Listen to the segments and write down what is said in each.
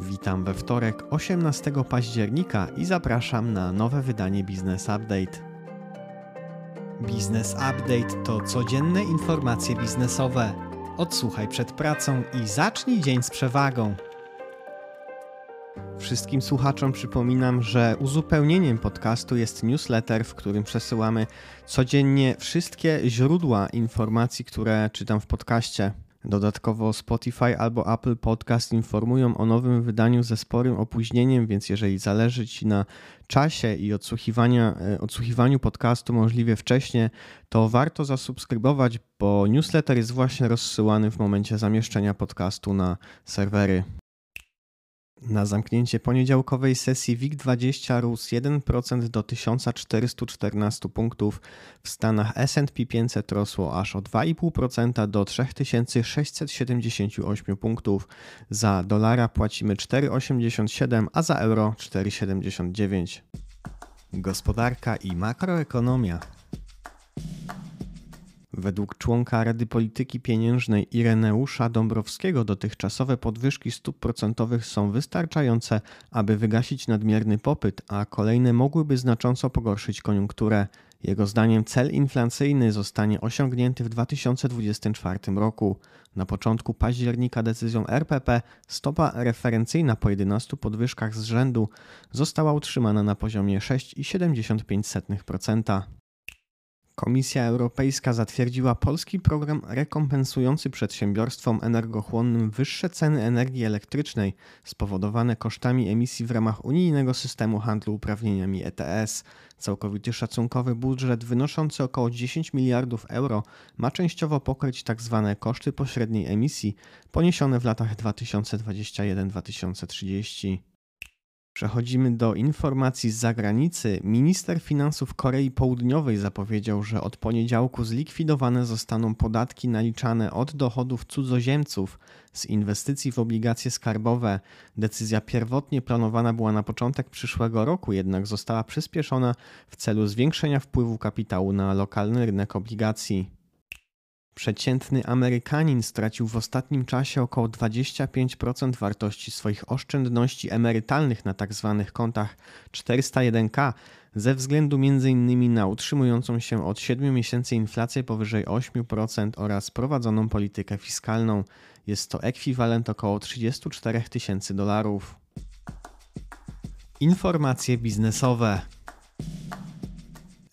Witam we wtorek 18 października i zapraszam na nowe wydanie Business Update. Business Update to codzienne informacje biznesowe. Odsłuchaj przed pracą i zacznij dzień z przewagą. Wszystkim słuchaczom przypominam, że uzupełnieniem podcastu jest newsletter, w którym przesyłamy codziennie wszystkie źródła informacji, które czytam w podcaście. Dodatkowo Spotify albo Apple Podcast informują o nowym wydaniu ze sporym opóźnieniem, więc jeżeli zależy Ci na czasie i e, odsłuchiwaniu podcastu możliwie wcześniej, to warto zasubskrybować, bo newsletter jest właśnie rozsyłany w momencie zamieszczenia podcastu na serwery. Na zamknięcie poniedziałkowej sesji WIG20 rósł 1% do 1414 punktów. W Stanach S&P 500 rosło aż o 2,5% do 3678 punktów. Za dolara płacimy 4,87, a za euro 4,79. Gospodarka i makroekonomia. Według członka Rady Polityki Pieniężnej Ireneusza Dąbrowskiego dotychczasowe podwyżki stóp procentowych są wystarczające, aby wygasić nadmierny popyt, a kolejne mogłyby znacząco pogorszyć koniunkturę. Jego zdaniem cel inflacyjny zostanie osiągnięty w 2024 roku. Na początku października decyzją RPP stopa referencyjna po 11 podwyżkach z rzędu została utrzymana na poziomie 6,75%. Komisja Europejska zatwierdziła polski program rekompensujący przedsiębiorstwom energochłonnym wyższe ceny energii elektrycznej spowodowane kosztami emisji w ramach unijnego systemu handlu uprawnieniami ETS. Całkowity szacunkowy budżet wynoszący około 10 miliardów euro ma częściowo pokryć tzw. Tak koszty pośredniej emisji poniesione w latach 2021-2030. Przechodzimy do informacji z zagranicy. Minister finansów Korei Południowej zapowiedział, że od poniedziałku zlikwidowane zostaną podatki naliczane od dochodów cudzoziemców z inwestycji w obligacje skarbowe. Decyzja pierwotnie planowana była na początek przyszłego roku, jednak została przyspieszona w celu zwiększenia wpływu kapitału na lokalny rynek obligacji. Przeciętny Amerykanin stracił w ostatnim czasie około 25% wartości swoich oszczędności emerytalnych na tzw. Tak kontach 401k ze względu m.in. na utrzymującą się od 7 miesięcy inflację powyżej 8% oraz prowadzoną politykę fiskalną. Jest to ekwiwalent około 34 tysięcy dolarów. Informacje biznesowe.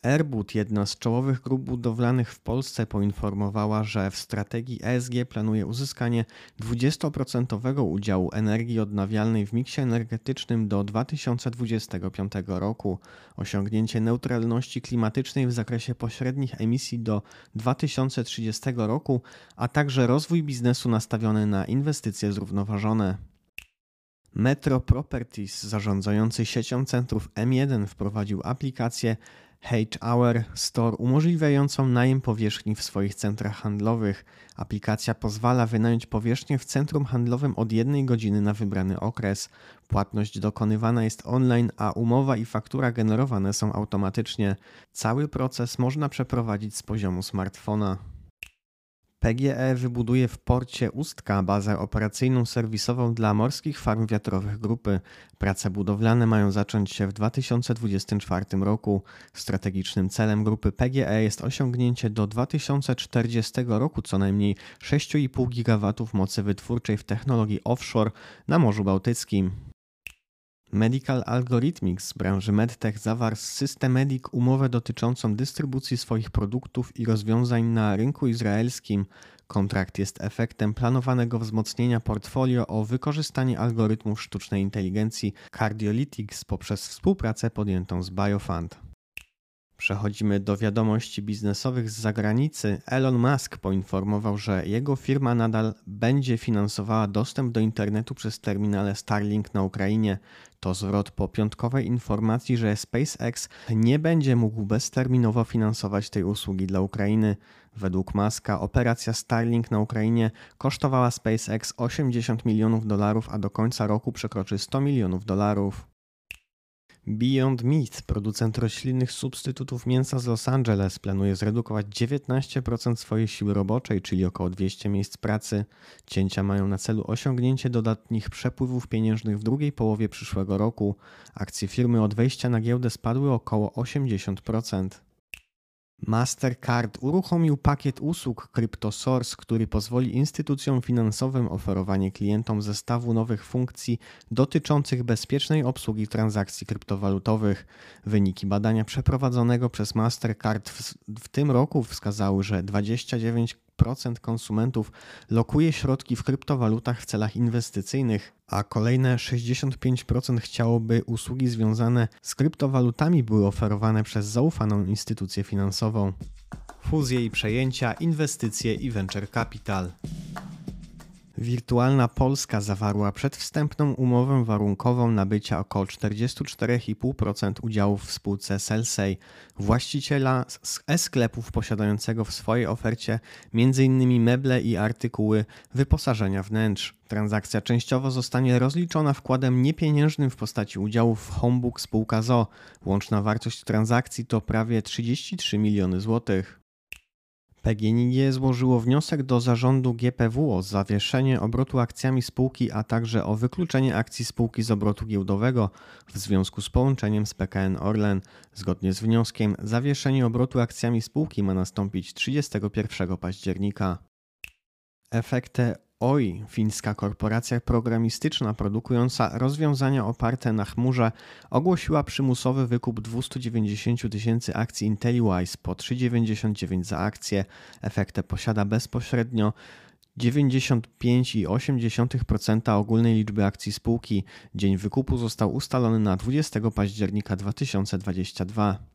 Airbud, jedna z czołowych grup budowlanych w Polsce, poinformowała, że w strategii ESG planuje uzyskanie 20% udziału energii odnawialnej w miksie energetycznym do 2025 roku, osiągnięcie neutralności klimatycznej w zakresie pośrednich emisji do 2030 roku, a także rozwój biznesu nastawiony na inwestycje zrównoważone. Metro Properties, zarządzający siecią centrów M1, wprowadził aplikację H-Hour Store umożliwiającą najem powierzchni w swoich centrach handlowych. Aplikacja pozwala wynająć powierzchnię w centrum handlowym od jednej godziny na wybrany okres. Płatność dokonywana jest online, a umowa i faktura generowane są automatycznie. Cały proces można przeprowadzić z poziomu smartfona. PGE wybuduje w porcie Ustka bazę operacyjną serwisową dla morskich farm wiatrowych grupy. Prace budowlane mają zacząć się w 2024 roku. Strategicznym celem grupy PGE jest osiągnięcie do 2040 roku co najmniej 6,5 GW mocy wytwórczej w technologii offshore na Morzu Bałtyckim. Medical Algorithmics z branży medtech zawarł z Systemedic umowę dotyczącą dystrybucji swoich produktów i rozwiązań na rynku izraelskim. Kontrakt jest efektem planowanego wzmocnienia portfolio o wykorzystanie algorytmów sztucznej inteligencji Cardiolytics poprzez współpracę podjętą z Biofund. Przechodzimy do wiadomości biznesowych z zagranicy. Elon Musk poinformował, że jego firma nadal będzie finansowała dostęp do internetu przez terminale Starlink na Ukrainie. To zwrot po piątkowej informacji, że SpaceX nie będzie mógł bezterminowo finansować tej usługi dla Ukrainy. Według Muska operacja Starlink na Ukrainie kosztowała SpaceX 80 milionów dolarów, a do końca roku przekroczy 100 milionów dolarów. Beyond Meat, producent roślinnych substytutów mięsa z Los Angeles, planuje zredukować 19% swojej siły roboczej, czyli około 200 miejsc pracy. Cięcia mają na celu osiągnięcie dodatnich przepływów pieniężnych w drugiej połowie przyszłego roku. Akcje firmy od wejścia na giełdę spadły około 80%. Mastercard uruchomił pakiet usług CryptoSource, który pozwoli instytucjom finansowym oferowanie klientom zestawu nowych funkcji dotyczących bezpiecznej obsługi transakcji kryptowalutowych. Wyniki badania przeprowadzonego przez Mastercard w, w tym roku wskazały, że 29 procent konsumentów lokuje środki w kryptowalutach w celach inwestycyjnych, a kolejne 65% chciałoby usługi związane z kryptowalutami były oferowane przez zaufaną instytucję finansową. Fuzje i przejęcia, inwestycje i venture capital. Wirtualna Polska zawarła przedwstępną umowę warunkową nabycia około 44,5% udziałów w spółce Selsey, właściciela e-sklepów posiadającego w swojej ofercie m.in. meble i artykuły wyposażenia wnętrz. Transakcja częściowo zostanie rozliczona wkładem niepieniężnym w postaci udziałów w Homebook spółka ZO. Łączna wartość transakcji to prawie 33 miliony złotych. PGNiG złożyło wniosek do zarządu GPW o zawieszenie obrotu akcjami spółki, a także o wykluczenie akcji spółki z obrotu giełdowego w związku z połączeniem z PKN Orlen. Zgodnie z wnioskiem, zawieszenie obrotu akcjami spółki ma nastąpić 31 października. Efekty OI, fińska korporacja programistyczna produkująca rozwiązania oparte na chmurze, ogłosiła przymusowy wykup 290 tysięcy akcji IntelliWise po 3,99 za akcję. Efektę posiada bezpośrednio 95,8% ogólnej liczby akcji spółki. Dzień wykupu został ustalony na 20 października 2022.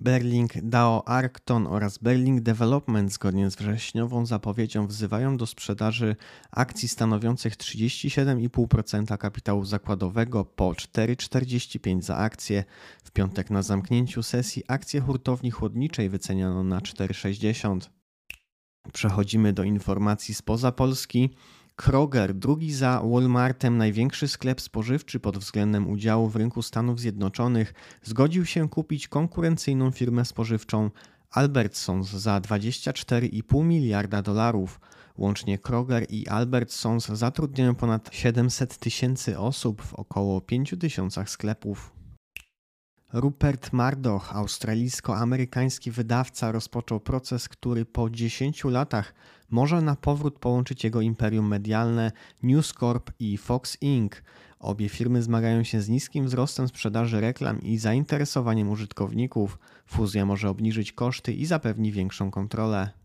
Berling DAO Arcton oraz Berling Development zgodnie z wrześniową zapowiedzią wzywają do sprzedaży akcji stanowiących 37,5% kapitału zakładowego po 4,45 za akcję. W piątek na zamknięciu sesji akcje hurtowni chłodniczej wyceniano na 4,60. Przechodzimy do informacji spoza Polski. Kroger, drugi za Walmartem największy sklep spożywczy pod względem udziału w rynku Stanów Zjednoczonych, zgodził się kupić konkurencyjną firmę spożywczą Albertsons za 24,5 miliarda dolarów. Łącznie Kroger i Albertsons zatrudniają ponad 700 tysięcy osób w około 5 tysiącach sklepów. Rupert Murdoch, australijsko-amerykański wydawca, rozpoczął proces, który po 10 latach może na powrót połączyć jego imperium medialne News Corp i Fox Inc. Obie firmy zmagają się z niskim wzrostem sprzedaży reklam i zainteresowaniem użytkowników. Fuzja może obniżyć koszty i zapewni większą kontrolę.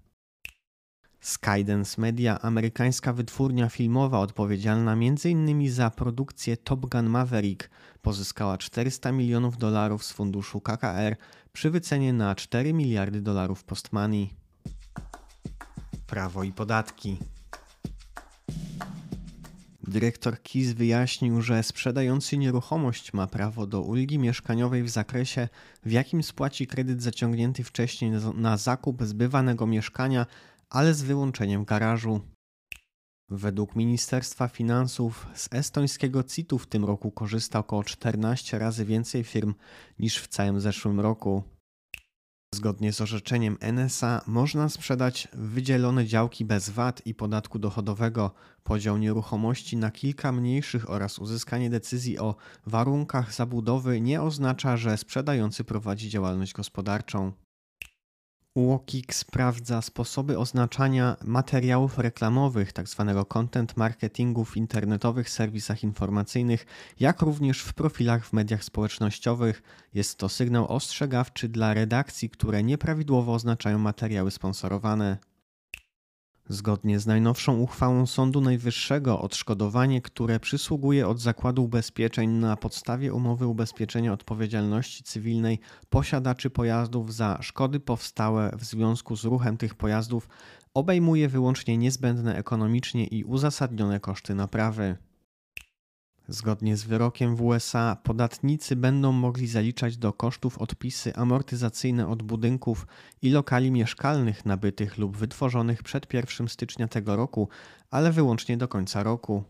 Skydance Media, amerykańska wytwórnia filmowa odpowiedzialna m.in. za produkcję Top Gun Maverick, pozyskała 400 milionów dolarów z funduszu KKR przy wycenie na 4 miliardy dolarów postmoney. Prawo i podatki. Dyrektor KIS wyjaśnił, że sprzedający nieruchomość ma prawo do ulgi mieszkaniowej w zakresie, w jakim spłaci kredyt zaciągnięty wcześniej na zakup zbywanego mieszkania, ale z wyłączeniem garażu. Według Ministerstwa Finansów z estońskiego CIT-u w tym roku korzysta około 14 razy więcej firm niż w całym zeszłym roku. Zgodnie z orzeczeniem NSA można sprzedać wydzielone działki bez VAT i podatku dochodowego, podział nieruchomości na kilka mniejszych oraz uzyskanie decyzji o warunkach zabudowy nie oznacza, że sprzedający prowadzi działalność gospodarczą. UOKiK sprawdza sposoby oznaczania materiałów reklamowych, tzw. Tak content marketingu w internetowych serwisach informacyjnych, jak również w profilach w mediach społecznościowych. Jest to sygnał ostrzegawczy dla redakcji, które nieprawidłowo oznaczają materiały sponsorowane. Zgodnie z najnowszą uchwałą Sądu Najwyższego, odszkodowanie, które przysługuje od Zakładu Ubezpieczeń na podstawie umowy ubezpieczenia odpowiedzialności cywilnej posiadaczy pojazdów za szkody powstałe w związku z ruchem tych pojazdów, obejmuje wyłącznie niezbędne ekonomicznie i uzasadnione koszty naprawy. Zgodnie z wyrokiem w USA, podatnicy będą mogli zaliczać do kosztów odpisy amortyzacyjne od budynków i lokali mieszkalnych nabytych lub wytworzonych przed 1 stycznia tego roku, ale wyłącznie do końca roku.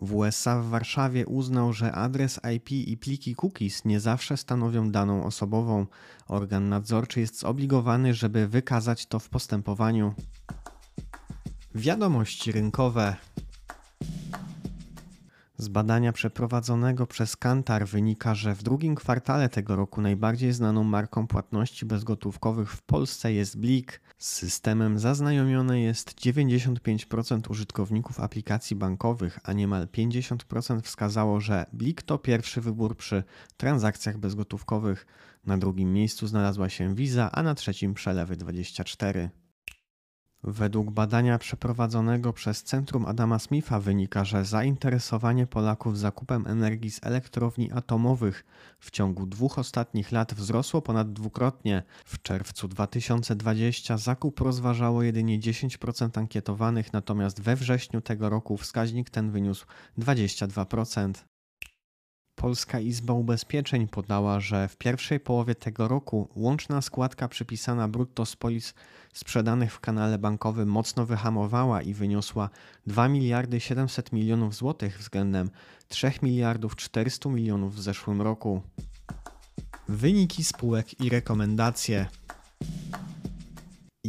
W USA w Warszawie uznał, że adres IP i pliki cookies nie zawsze stanowią daną osobową. Organ nadzorczy jest zobligowany, żeby wykazać to w postępowaniu. Wiadomości rynkowe. Z badania przeprowadzonego przez Kantar wynika, że w drugim kwartale tego roku najbardziej znaną marką płatności bezgotówkowych w Polsce jest Blik. Z systemem zaznajomione jest 95% użytkowników aplikacji bankowych, a niemal 50% wskazało, że Blik to pierwszy wybór przy transakcjach bezgotówkowych. Na drugim miejscu znalazła się Visa, a na trzecim Przelewy 24. Według badania przeprowadzonego przez Centrum Adama Smitha wynika, że zainteresowanie Polaków zakupem energii z elektrowni atomowych w ciągu dwóch ostatnich lat wzrosło ponad dwukrotnie. W czerwcu 2020 zakup rozważało jedynie 10% ankietowanych, natomiast we wrześniu tego roku wskaźnik ten wyniósł 22%. Polska Izba Ubezpieczeń podała, że w pierwszej połowie tego roku łączna składka przypisana brutto z polis sprzedanych w kanale bankowym mocno wyhamowała i wyniosła 2 miliardy 700 milionów złotych względem 3 miliardów 400 milionów w zeszłym roku. Wyniki spółek i rekomendacje.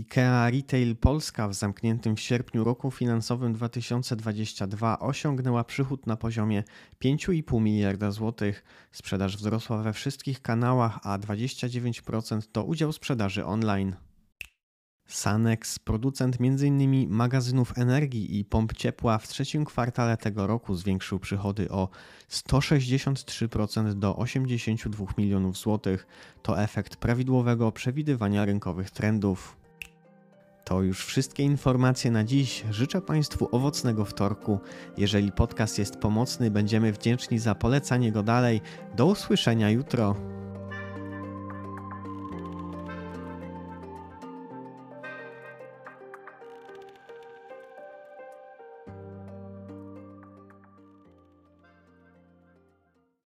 IKEA Retail Polska w zamkniętym w sierpniu roku finansowym 2022 osiągnęła przychód na poziomie 5,5 miliarda złotych. Sprzedaż wzrosła we wszystkich kanałach, a 29% to udział sprzedaży online. Sanex, producent m.in. magazynów energii i pomp ciepła w trzecim kwartale tego roku zwiększył przychody o 163% do 82 milionów złotych. To efekt prawidłowego przewidywania rynkowych trendów. To już wszystkie informacje na dziś. Życzę Państwu owocnego wtorku. Jeżeli podcast jest pomocny, będziemy wdzięczni za polecanie go dalej. Do usłyszenia jutro.